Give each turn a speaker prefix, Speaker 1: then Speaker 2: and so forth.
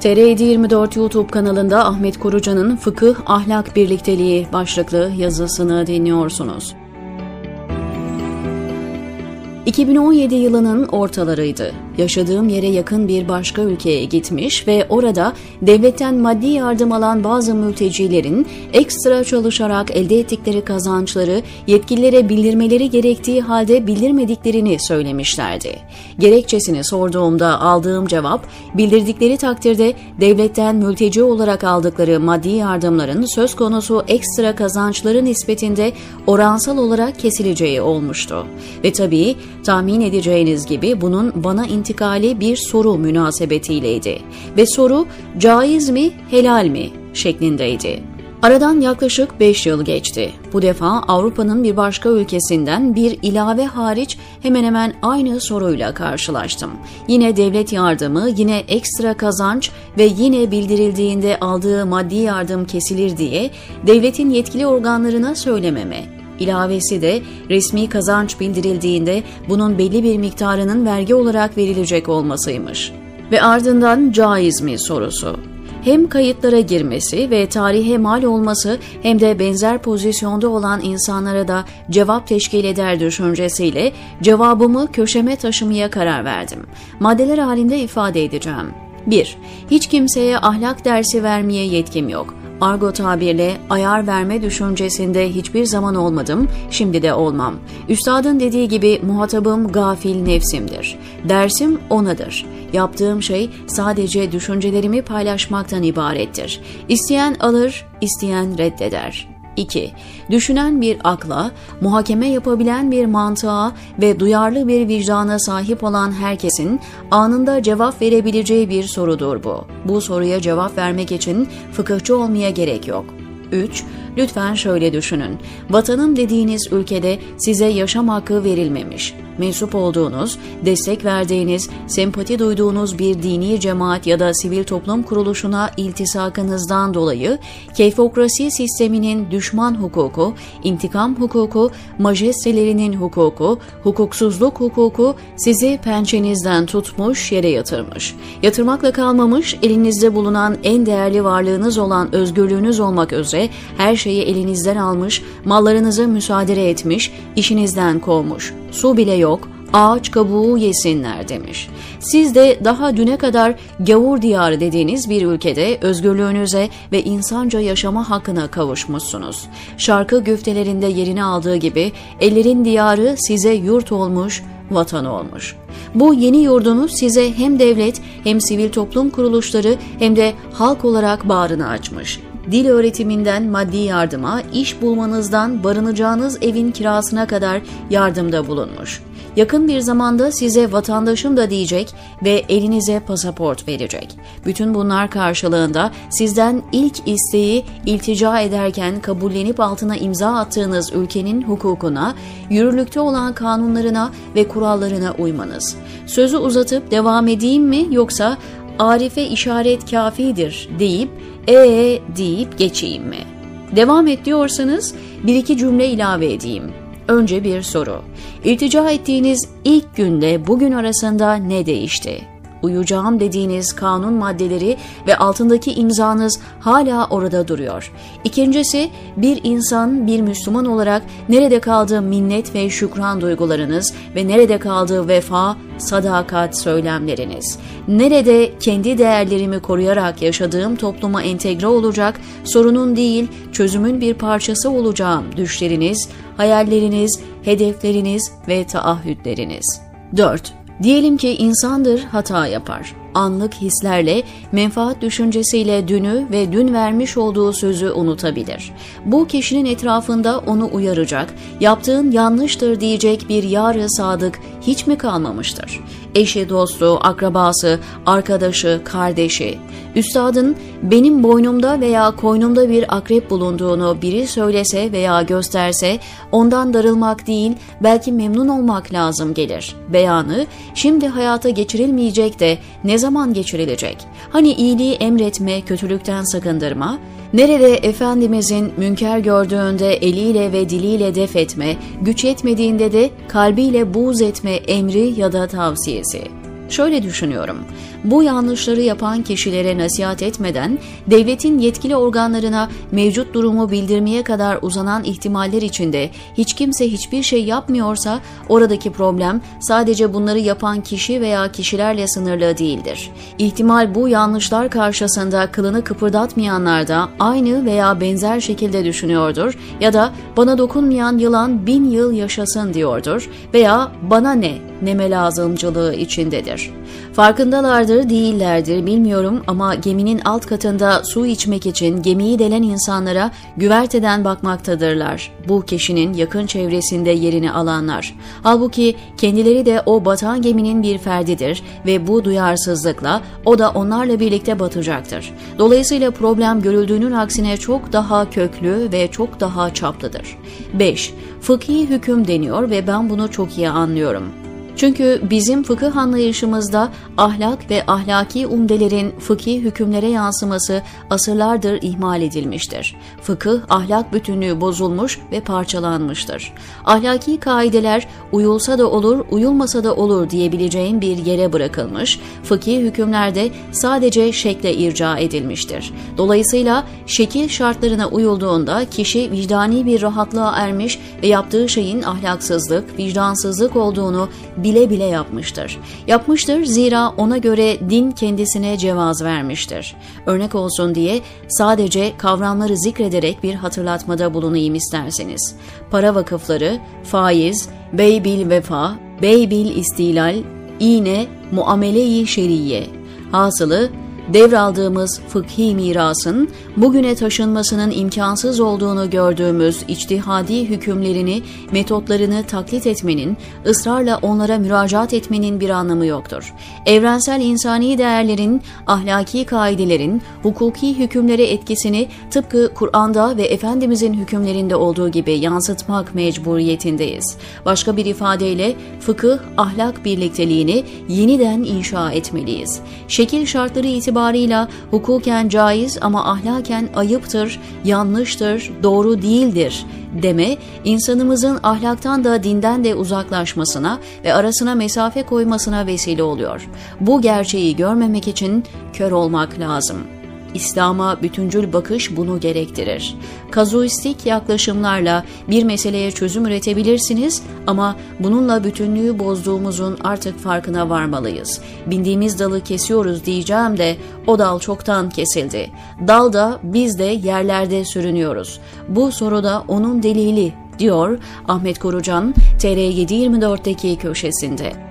Speaker 1: TR 24 YouTube kanalında Ahmet Korucan'ın Fıkıh Ahlak Birlikteliği başlıklı yazısını dinliyorsunuz. 2017 yılının ortalarıydı. Yaşadığım yere yakın bir başka ülkeye gitmiş ve orada devletten maddi yardım alan bazı mültecilerin ekstra çalışarak elde ettikleri kazançları yetkililere bildirmeleri gerektiği halde bildirmediklerini söylemişlerdi. Gerekçesini sorduğumda aldığım cevap, bildirdikleri takdirde devletten mülteci olarak aldıkları maddi yardımların söz konusu ekstra kazançları nispetinde oransal olarak kesileceği olmuştu. Ve tabii tahmin edeceğiniz gibi bunun bana intikali bir soru münasebetiyleydi ve soru caiz mi, helal mi şeklindeydi. Aradan yaklaşık 5 yıl geçti. Bu defa Avrupa'nın bir başka ülkesinden bir ilave hariç hemen hemen aynı soruyla karşılaştım. Yine devlet yardımı, yine ekstra kazanç ve yine bildirildiğinde aldığı maddi yardım kesilir diye devletin yetkili organlarına söylememe İlavesi de resmi kazanç bildirildiğinde bunun belli bir miktarının vergi olarak verilecek olmasıymış. Ve ardından caiz mi sorusu. Hem kayıtlara girmesi ve tarihe mal olması hem de benzer pozisyonda olan insanlara da cevap teşkil eder düşüncesiyle cevabımı köşeme taşımaya karar verdim. Maddeler halinde ifade edeceğim. 1. Hiç kimseye ahlak dersi vermeye yetkim yok. Argo tabirle ayar verme düşüncesinde hiçbir zaman olmadım, şimdi de olmam. Üstadın dediği gibi muhatabım gafil nefsimdir. Dersim onadır. Yaptığım şey sadece düşüncelerimi paylaşmaktan ibarettir. İsteyen alır, isteyen reddeder.'' 2. Düşünen bir akla, muhakeme yapabilen bir mantığa ve duyarlı bir vicdana sahip olan herkesin anında cevap verebileceği bir sorudur bu. Bu soruya cevap vermek için fıkıhçı olmaya gerek yok. 3. Lütfen şöyle düşünün. Vatanım dediğiniz ülkede size yaşam hakkı verilmemiş. Mensup olduğunuz, destek verdiğiniz, sempati duyduğunuz bir dini cemaat ya da sivil toplum kuruluşuna iltisakınızdan dolayı keyfokrasi sisteminin düşman hukuku, intikam hukuku, majestelerinin hukuku, hukuksuzluk hukuku sizi pençenizden tutmuş yere yatırmış. Yatırmakla kalmamış, elinizde bulunan en değerli varlığınız olan özgürlüğünüz olmak üzere her şeyi elinizden almış, mallarınızı müsaade etmiş, işinizden kovmuş. Su bile yok, ağaç kabuğu yesinler demiş. Siz de daha düne kadar gavur diyarı dediğiniz bir ülkede özgürlüğünüze ve insanca yaşama hakkına kavuşmuşsunuz. Şarkı güftelerinde yerini aldığı gibi ellerin diyarı size yurt olmuş, vatan olmuş. Bu yeni yurdunuz size hem devlet hem sivil toplum kuruluşları hem de halk olarak bağrını açmış dil öğretiminden maddi yardıma, iş bulmanızdan barınacağınız evin kirasına kadar yardımda bulunmuş. Yakın bir zamanda size vatandaşım da diyecek ve elinize pasaport verecek. Bütün bunlar karşılığında sizden ilk isteği iltica ederken kabullenip altına imza attığınız ülkenin hukukuna, yürürlükte olan kanunlarına ve kurallarına uymanız. Sözü uzatıp devam edeyim mi yoksa Arife işaret kafidir deyip ee deyip geçeyim mi? Devam et diyorsanız bir iki cümle ilave edeyim. Önce bir soru. İltica ettiğiniz ilk günde bugün arasında ne değişti? Uyacağım dediğiniz kanun maddeleri ve altındaki imzanız hala orada duruyor. İkincisi bir insan bir Müslüman olarak nerede kaldı minnet ve şükran duygularınız ve nerede kaldı vefa, sadakat söylemleriniz? Nerede kendi değerlerimi koruyarak yaşadığım topluma entegre olacak, sorunun değil çözümün bir parçası olacağım düşleriniz, hayalleriniz, hedefleriniz ve taahhütleriniz. 4. Diyelim ki insandır hata yapar. Anlık hislerle, menfaat düşüncesiyle dünü ve dün vermiş olduğu sözü unutabilir. Bu kişinin etrafında onu uyaracak, yaptığın yanlıştır diyecek bir yarı sadık hiç mi kalmamıştır? Eşi, dostu, akrabası, arkadaşı, kardeşi, Üstadın benim boynumda veya koynumda bir akrep bulunduğunu biri söylese veya gösterse ondan darılmak değil belki memnun olmak lazım gelir. Beyanı şimdi hayata geçirilmeyecek de ne zaman geçirilecek? Hani iyiliği emretme, kötülükten sakındırma? Nerede Efendimizin münker gördüğünde eliyle ve diliyle def etme, güç yetmediğinde de kalbiyle buğz etme emri ya da tavsiyesi? Şöyle düşünüyorum. Bu yanlışları yapan kişilere nasihat etmeden devletin yetkili organlarına mevcut durumu bildirmeye kadar uzanan ihtimaller içinde hiç kimse hiçbir şey yapmıyorsa oradaki problem sadece bunları yapan kişi veya kişilerle sınırlı değildir. İhtimal bu yanlışlar karşısında kılını kıpırdatmayanlar da aynı veya benzer şekilde düşünüyordur ya da bana dokunmayan yılan bin yıl yaşasın diyordur veya bana ne neme lazımcılığı içindedir. Farkındalardır değillerdir bilmiyorum ama geminin alt katında su içmek için gemiyi delen insanlara güverteden bakmaktadırlar. Bu kişinin yakın çevresinde yerini alanlar. Halbuki kendileri de o batan geminin bir ferdidir ve bu duyarsızlıkla o da onlarla birlikte batacaktır. Dolayısıyla problem görüldüğünün aksine çok daha köklü ve çok daha çaplıdır. 5. Fıkhi hüküm deniyor ve ben bunu çok iyi anlıyorum. Çünkü bizim fıkıh anlayışımızda ahlak ve ahlaki umdelerin fıkhi hükümlere yansıması asırlardır ihmal edilmiştir. Fıkıh ahlak bütünlüğü bozulmuş ve parçalanmıştır. Ahlaki kaideler uyulsa da olur, uyulmasa da olur diyebileceğin bir yere bırakılmış, fıkhi hükümlerde sadece şekle irca edilmiştir. Dolayısıyla şekil şartlarına uyulduğunda kişi vicdani bir rahatlığa ermiş ve yaptığı şeyin ahlaksızlık, vicdansızlık olduğunu bile bile yapmıştır. Yapmıştır zira ona göre din kendisine cevaz vermiştir. Örnek olsun diye sadece kavramları zikrederek bir hatırlatmada bulunayım isterseniz. Para vakıfları, faiz, beybil vefa, beybil istilal, iğne, muamele-i şeriye. Hasılı devraldığımız fıkhi mirasın bugüne taşınmasının imkansız olduğunu gördüğümüz içtihadi hükümlerini, metotlarını taklit etmenin, ısrarla onlara müracaat etmenin bir anlamı yoktur. Evrensel insani değerlerin, ahlaki kaidelerin, hukuki hükümlere etkisini tıpkı Kur'an'da ve Efendimizin hükümlerinde olduğu gibi yansıtmak mecburiyetindeyiz. Başka bir ifadeyle fıkıh, ahlak birlikteliğini yeniden inşa etmeliyiz. Şekil şartları itibariyle itibarıyla hukuken caiz ama ahlaken ayıptır, yanlıştır, doğru değildir deme, insanımızın ahlaktan da dinden de uzaklaşmasına ve arasına mesafe koymasına vesile oluyor. Bu gerçeği görmemek için kör olmak lazım.'' İslam'a bütüncül bakış bunu gerektirir. Kazuistik yaklaşımlarla bir meseleye çözüm üretebilirsiniz ama bununla bütünlüğü bozduğumuzun artık farkına varmalıyız. Bindiğimiz dalı kesiyoruz diyeceğim de o dal çoktan kesildi. Dal da biz de yerlerde sürünüyoruz. Bu soruda onun delili diyor Ahmet Korucan TR724'deki köşesinde.